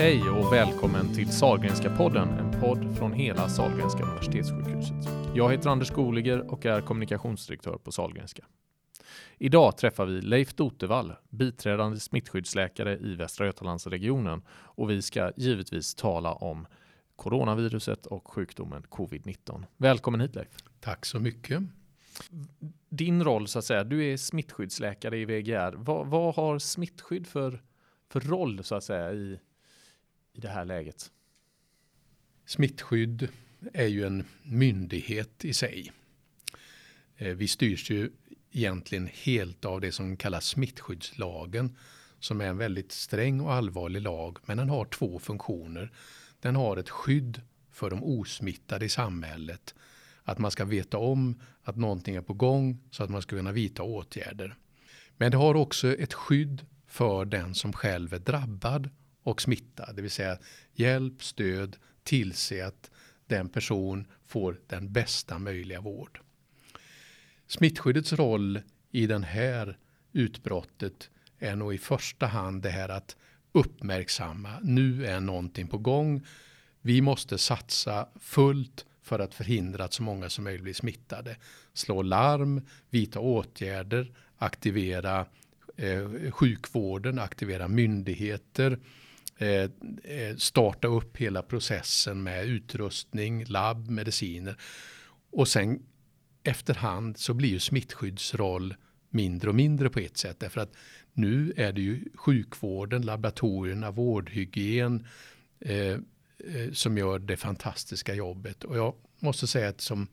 Hej och välkommen till Sahlgrenska podden, en podd från hela Sahlgrenska Universitetssjukhuset. Jag heter Anders Goliger och är kommunikationsdirektör på Sahlgrenska. Idag träffar vi Leif Dotevall, biträdande smittskyddsläkare i Västra Götalandsregionen och vi ska givetvis tala om coronaviruset och sjukdomen covid-19. Välkommen hit Leif. Tack så mycket. Din roll så att säga, du är smittskyddsläkare i VGR. Vad, vad har smittskydd för, för roll så att säga i, i det här läget? Smittskydd är ju en myndighet i sig. Eh, vi styrs ju egentligen helt av det som kallas smittskyddslagen som är en väldigt sträng och allvarlig lag men den har två funktioner. Den har ett skydd för de osmittade i samhället. Att man ska veta om att någonting är på gång så att man ska kunna vidta åtgärder. Men det har också ett skydd för den som själv är drabbad och smitta, Det vill säga hjälp, stöd, tillse att den person får den bästa möjliga vård. Smittskyddets roll i den här utbrottet är nog i första hand det här att uppmärksamma. Nu är någonting på gång. Vi måste satsa fullt för att förhindra att så många som möjligt blir smittade. Slå larm, vidta åtgärder, aktivera eh, sjukvården, aktivera myndigheter, Eh, eh, starta upp hela processen med utrustning, labb, mediciner. Och sen efterhand så blir ju smittskyddsroll mindre och mindre på ett sätt. Därför att nu är det ju sjukvården, laboratorierna, vårdhygien eh, eh som gör det fantastiska jobbet. Och jag måste säga att som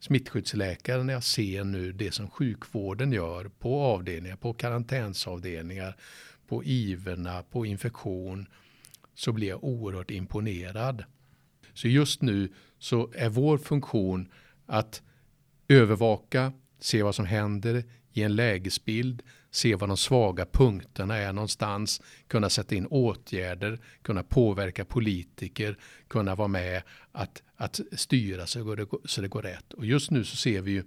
smittskyddsläkare när jag ser nu det som sjukvården gör på avdelningar, på karantänsavdelningar, på iverna, på infektion så blir jag oerhört imponerad. Så just nu så är vår funktion att övervaka, se vad som händer, ge en lägesbild, se vad de svaga punkterna är någonstans, kunna sätta in åtgärder, kunna påverka politiker, kunna vara med att, att styra så det, så det går rätt. Och just nu så ser vi ju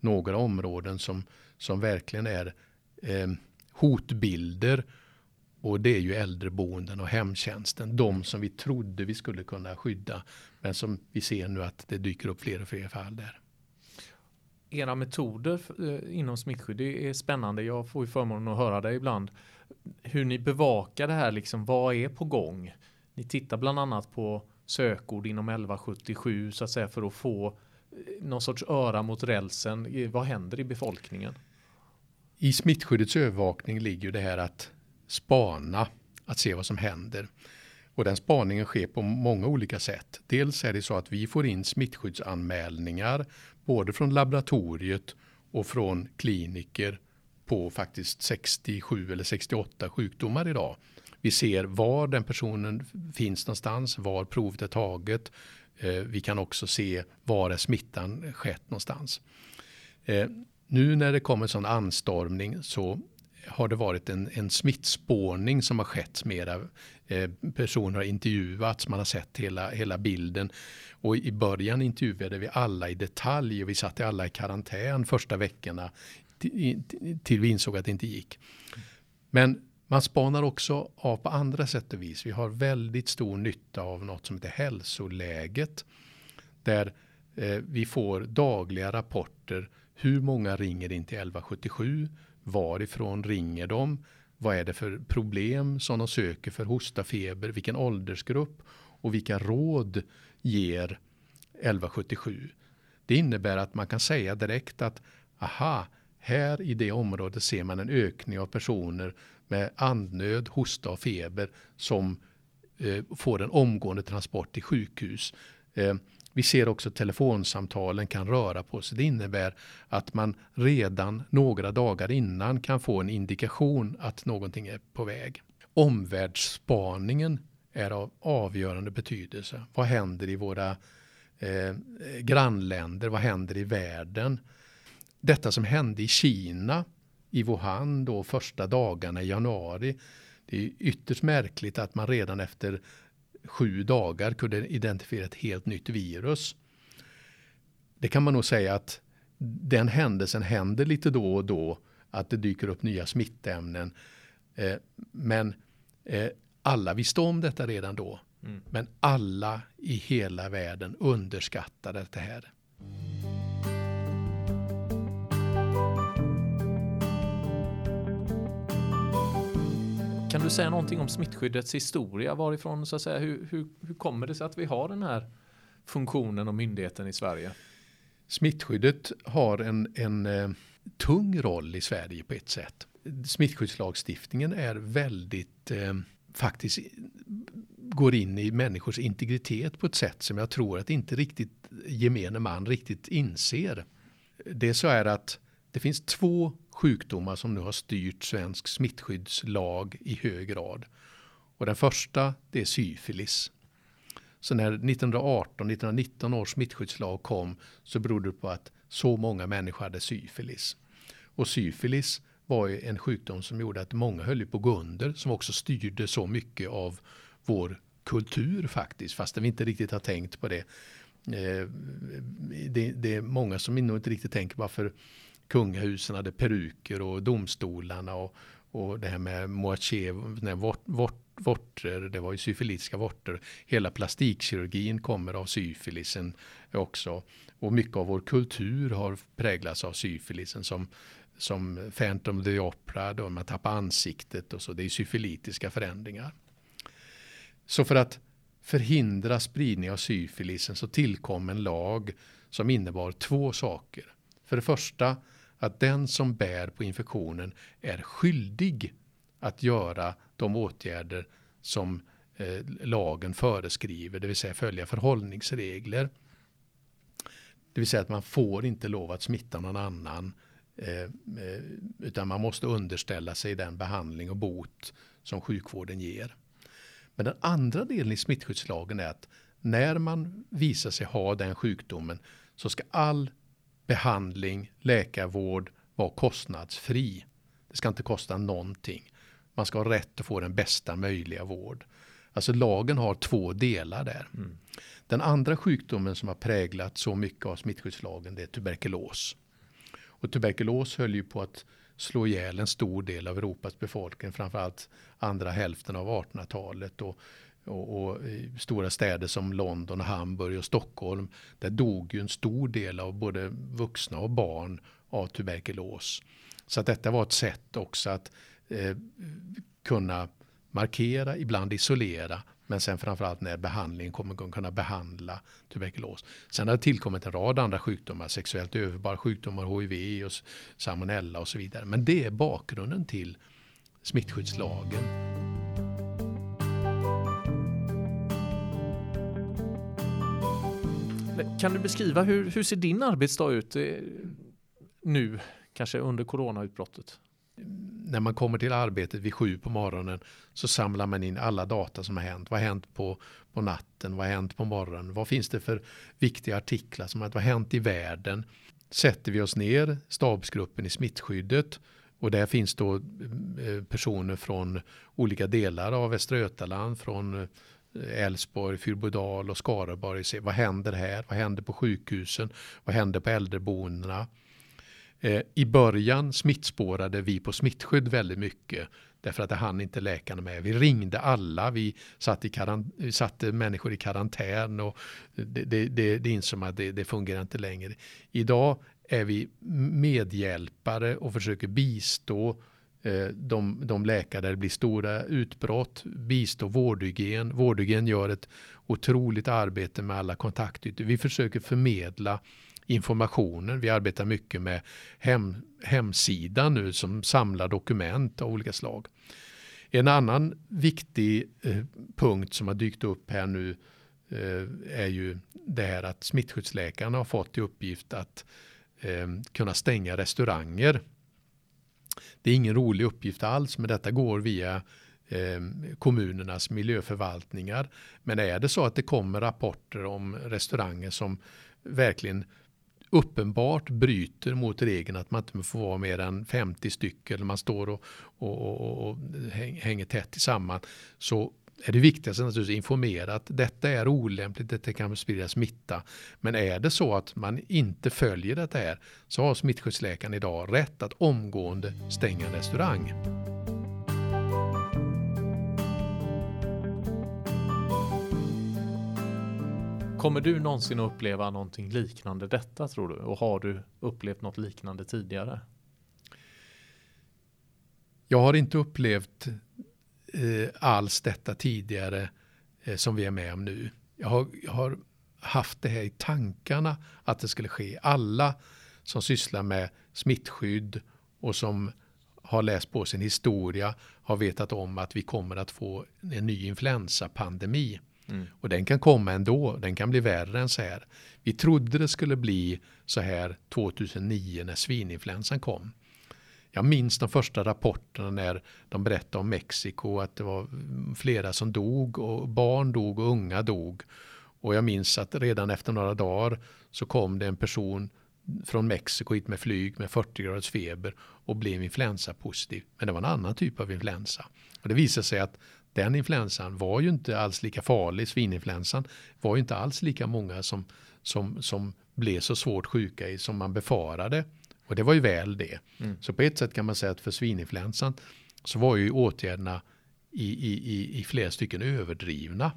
några områden som, som verkligen är eh, hotbilder och det är ju äldreboenden och hemtjänsten. De som vi trodde vi skulle kunna skydda. Men som vi ser nu att det dyker upp fler och fler fall där era metoder eh, inom smittskydd är spännande. Jag får ju förmånen att höra det ibland. Hur ni bevakar det här, liksom, vad är på gång? Ni tittar bland annat på sökord inom 1177 så att säga för att få eh, någon sorts öra mot rälsen. Vad händer i befolkningen? I smittskyddets övervakning ligger det här att spana, att se vad som händer. Och den spaningen sker på många olika sätt. Dels är det så att vi får in smittskyddsanmälningar både från laboratoriet och från kliniker på faktiskt 67 eller 68 sjukdomar idag. Vi ser var den personen finns någonstans, var provet är taget. Eh, vi kan också se var är smittan skett någonstans. Eh, nu när det kommer sån anstormning så har det varit en, en smittspårning som har skett mera. Eh, personer har intervjuats, man har sett hela, hela bilden. Och i början intervjuade vi alla i detalj och vi satte alla i karantän första veckorna till, vi insåg att det inte gick. Men man spanar också av på andra sätt och vis. Vi har väldigt stor nytta av något som heter hälsoläget. Där eh, vi får dagliga rapporter. Hur många ringer in till 1177? Varifrån ringer de? Vad är det för problem som de söker för hosta, feber? Vilken åldersgrupp? Och vilka råd ger 1177? Det innebär att man kan säga direkt att aha, här i det området ser man en ökning av personer med andnöd, hosta och feber som eh, får en omgående transport till sjukhus. Eh, vi ser också att telefonsamtalen kan röra på sig. Det innebär att man redan några dagar innan kan få en indikation att någonting är på väg. Omvärldsspaningen är av avgörande betydelse. Vad händer i våra eh, grannländer? Vad händer i världen? Detta som hände i Kina, i Wuhan då första dagarna i januari. Det är ytterst märkligt att man redan efter sju dagar kunde identifiera ett helt nytt virus. Det kan man nog säga att den händelsen händer lite då och då att det dyker upp nya smittämnen. Eh, men eh, Alla visste om detta redan då. Mm. Men alla i hela världen underskattade det här. Kan du säga någonting om smittskyddets historia? Varifrån, så att säga, hur, hur, hur kommer det sig att vi har den här funktionen och myndigheten i Sverige? Smittskyddet har en, en eh, tung roll i Sverige på ett sätt. Smittskyddslagstiftningen är väldigt, eh, faktiskt går in i människors integritet på ett sätt som jag tror att inte riktigt gemene man riktigt inser. Det är så är att det finns två sjukdomar som nu har styrt svensk smittskyddslag i hög grad. Och den första det är syfilis. Så när 1918-1919 års smittskyddslag kom så berodde det på att så många människor hade syfilis. Och syfilis var ju en sjukdom som gjorde att många höll på att gå under som också styrde så mycket av vår kultur faktiskt, fast vi inte riktigt har tänkt på det. Eh, det, det är många som inte riktigt tänker varför kungahusen hade peruker och domstolarna och, och det här med moaché, vort, vort, vorter, det var ju syfilitiska vorter. Hela plastikkirurgin kommer av syfilisen också. Och mycket av vår kultur har präglats av syfilisen som, som Phantom of the Opera, då man tappar ansiktet och så. Det är syfilitiska förändringar. Så för att förhindra spridning av syfilisen så tillkom en lag som innebar två saker. För det första att den som bär på infektionen är skyldig att göra de åtgärder som eh, lagen föreskriver, det vill säga följa förhållningsregler. Det vill säga att man får inte lov att smitta någon annan eh, eh utan man måste underställa sig den behandling och bot som sjukvården ger. Men den andra delen i smittskyddslagen är att när man visar sig ha den sjukdomen så ska all behandling, läkarvård vara kostnadsfri. Det ska inte kosta någonting. Man ska ha rätt att få den bästa möjliga vård. Alltså lagen har två delar där. Mm. Den andra sjukdomen som har präglat så mycket av smittskyddslagen det är tuberkulos. Och tuberkulos höll ju på att slå ihjäl en stor del av Europas befolkning, framförallt andra hälften av 1800-talet. Och, och, och stora städer som London, Hamburg och Stockholm, där dog ju en stor del av både vuxna och barn av tuberkulos. Så att detta var ett sätt också att eh, kunna markera, ibland isolera, men sen framförallt när behandlingen kommer kunna behandla tuberkulos. Sen har det tillkommit en rad andra sjukdomar, sexuellt överförbara sjukdomar, hiv och salmonella och så vidare. Men det är bakgrunden till smittskyddslagen. Kan du beskriva hur, hur ser din arbetsdag ut eh, nu, kanske under coronautbrottet? när man kommer till arbetet vid sju på morgonen så samlar man in alla data som har hänt. Vad har hänt på, på natten? Vad har hänt på morgonen? Vad finns det för viktiga artiklar som har, vad har hänt i världen? Sätter vi oss ner, stabsgruppen i smittskyddet och där finns då eh, personer från olika delar av Västra Götaland, från eh, Älvsborg, Fyrbodal och Skaraborg. Vad händer här? Vad händer på sjukhusen? Vad händer på äldreboendena? Eh, I början smittspårade vi på smittskydd väldigt mycket därför att det hann inte läkarna med. Vi ringde alla, vi satte, i satte människor i karantän och det, det, det, det insåg man att det, det fungerar inte längre. Idag är vi medhjälpare och försöker bistå eh, Eh, de, de läkare där det blir stora utbrott, bistå vårdhygien. Vårdhygien gör ett otroligt arbete med alla kontaktytor. Vi försöker förmedla informationen. Vi arbetar mycket med hem, hemsidan nu som samlar dokument av olika slag. En annan viktig eh, punkt som har dykt upp här nu eh, är ju det här att smittskyddsläkarna har fått i uppgift att eh, kunna stänga restauranger. Det är ingen rolig uppgift alls, men detta går via eh, kommunernas miljöförvaltningar. Men är det så att det kommer rapporter om restauranger som verkligen uppenbart bryter mot regeln att man inte får vara mer än 50 stycken eller man står och, och, och, och hänger tätt tillsammans så är det viktigaste naturligtvis informera att detta är olämpligt, detta kan sprida smitta. Men är det så att man inte följer detta här så har smittskyddsläkaren idag rätt att omgående stänga en restaurang. Kommer du någonsin uppleva någonting liknande detta tror du? Och har du upplevt något liknande tidigare? Jag har inte upplevt eh, alls detta tidigare eh, som vi är med om nu. Jag har, jag har haft det här i tankarna att det skulle ske. Alla som sysslar med smittskydd och som har läst på sin historia har vetat om att vi kommer att få en ny influensapandemi. Mm. Och den kan komma ändå, den kan bli värre än så här. Vi trodde det skulle bli så här 2009 när svininfluensan kom. Jag minns de första rapporterna när de berättade om Mexiko att det var flera som dog och barn dog och unga dog. Och jag minns att redan efter några dagar så kom det en person från Mexiko hit med flyg med 40 graders feber och blev influensapositiv. Men det var en annan typ av influensa. Och det visade sig att den influensan var ju inte alls lika farlig. Svininfluensan var ju inte alls lika många som, som, som blev så svårt sjuka i som man befarade. Och det var ju väl det. Mm. Så på ett sätt kan man säga att för svininfluensan så var ju åtgärderna i, i, i, i flera stycken överdrivna.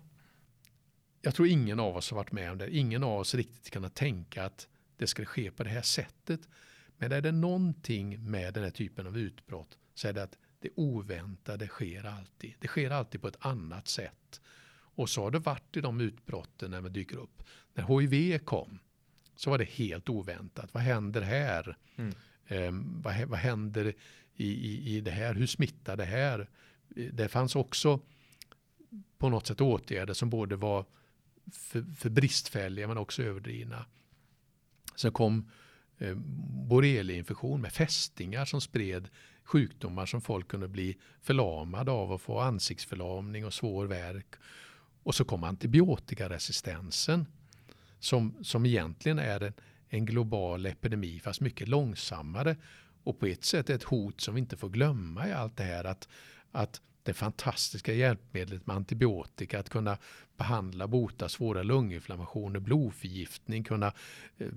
Jag tror ingen av oss har varit med om det. Ingen av oss riktigt kunnat tänka att det skulle ske på det här sättet. Men är det någonting med den här typen av utbrott så är det att det oväntade sker alltid. Det sker alltid på ett annat sätt. Och så har det varit i de utbrotten när man dyker upp. När HIV kom så var det helt oväntat. Vad händer här? Mm. Eh, vad, vad händer i, i, i det här? Hur smittar det här? Det fanns också på något sätt åtgärder som både var för, för bristfälliga men också överdrivna. Sen kom eh, borreliainfektion med fästingar som spred sjukdomar som folk kunde bli förlamade av och få ansiktsförlamning och svår värk. Och så kom antibiotikaresistensen som, som egentligen är en, en global epidemi fast mycket långsammare. Och på ett sätt ett hot som vi inte får glömma i allt det här att, att det fantastiska hjälpmedlet med antibiotika, att kunna behandla, bota svåra lunginflammationer, blodförgiftning, kunna eh,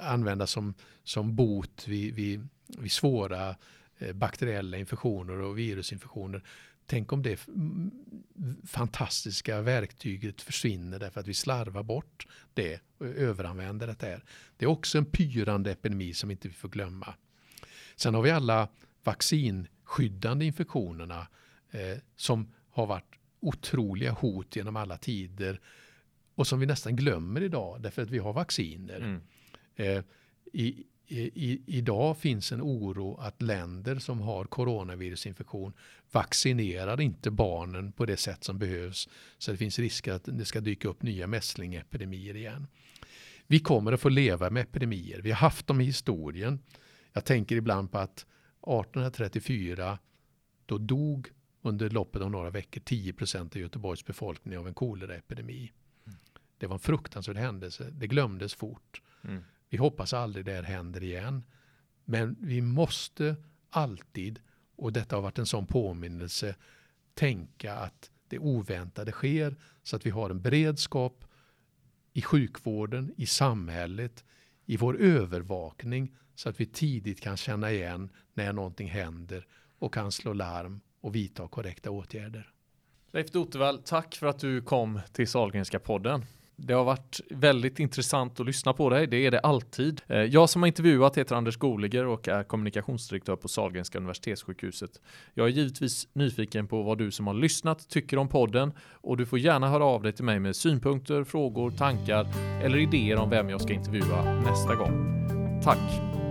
användas som, som bot vid, vid, vid svåra eh, bakteriella infektioner och virusinfektioner. Tänk om det fantastiska verktyget försvinner därför att vi slarvar bort det och överanvänder det där. Det är också en pyrande epidemi som inte vi får glömma. Sen har vi alla vaccinskyddande infektionerna eh, som har varit otroliga hot genom alla tider och som vi nästan glömmer idag därför att vi har vacciner. Mm. Eh, i, i, idag finns en oro att länder som har coronavirusinfektion vaccinerar inte barnen på det sätt som behövs. Så det finns risk att det ska dyka upp nya mässlingepidemier igen. Vi kommer att få leva med epidemier. Vi har haft dem i historien. Jag tänker ibland på att 1834 då dog under loppet av några veckor 10 procent av Göteborgs befolkning av en koleraepidemi. Mm. Det var en fruktansvärd händelse. Det glömdes fort. Mm. Vi hoppas aldrig det här händer igen. Men vi måste alltid, och detta har varit en sån påminnelse, tänka att det oväntade sker så att vi har en beredskap i sjukvården, i samhället, i vår övervakning så att vi tidigt kan känna igen när någonting händer och kan slå larm och vidta korrekta åtgärder. Leif Dotevall, tack för att du kom till Salgrenska podden. Det har varit väldigt intressant att lyssna på dig. Det är det alltid. Eh, jag som har intervjuat heter Anders Goliger och är kommunikationsdirektör på Sahlgrenska universitetssjukhuset. Jag är givetvis nyfiken på vad du som har lyssnat tycker om podden och du får gärna höra av dig till mig med synpunkter, frågor, tankar eller idéer om vem jag ska intervjua nästa gång. Tack!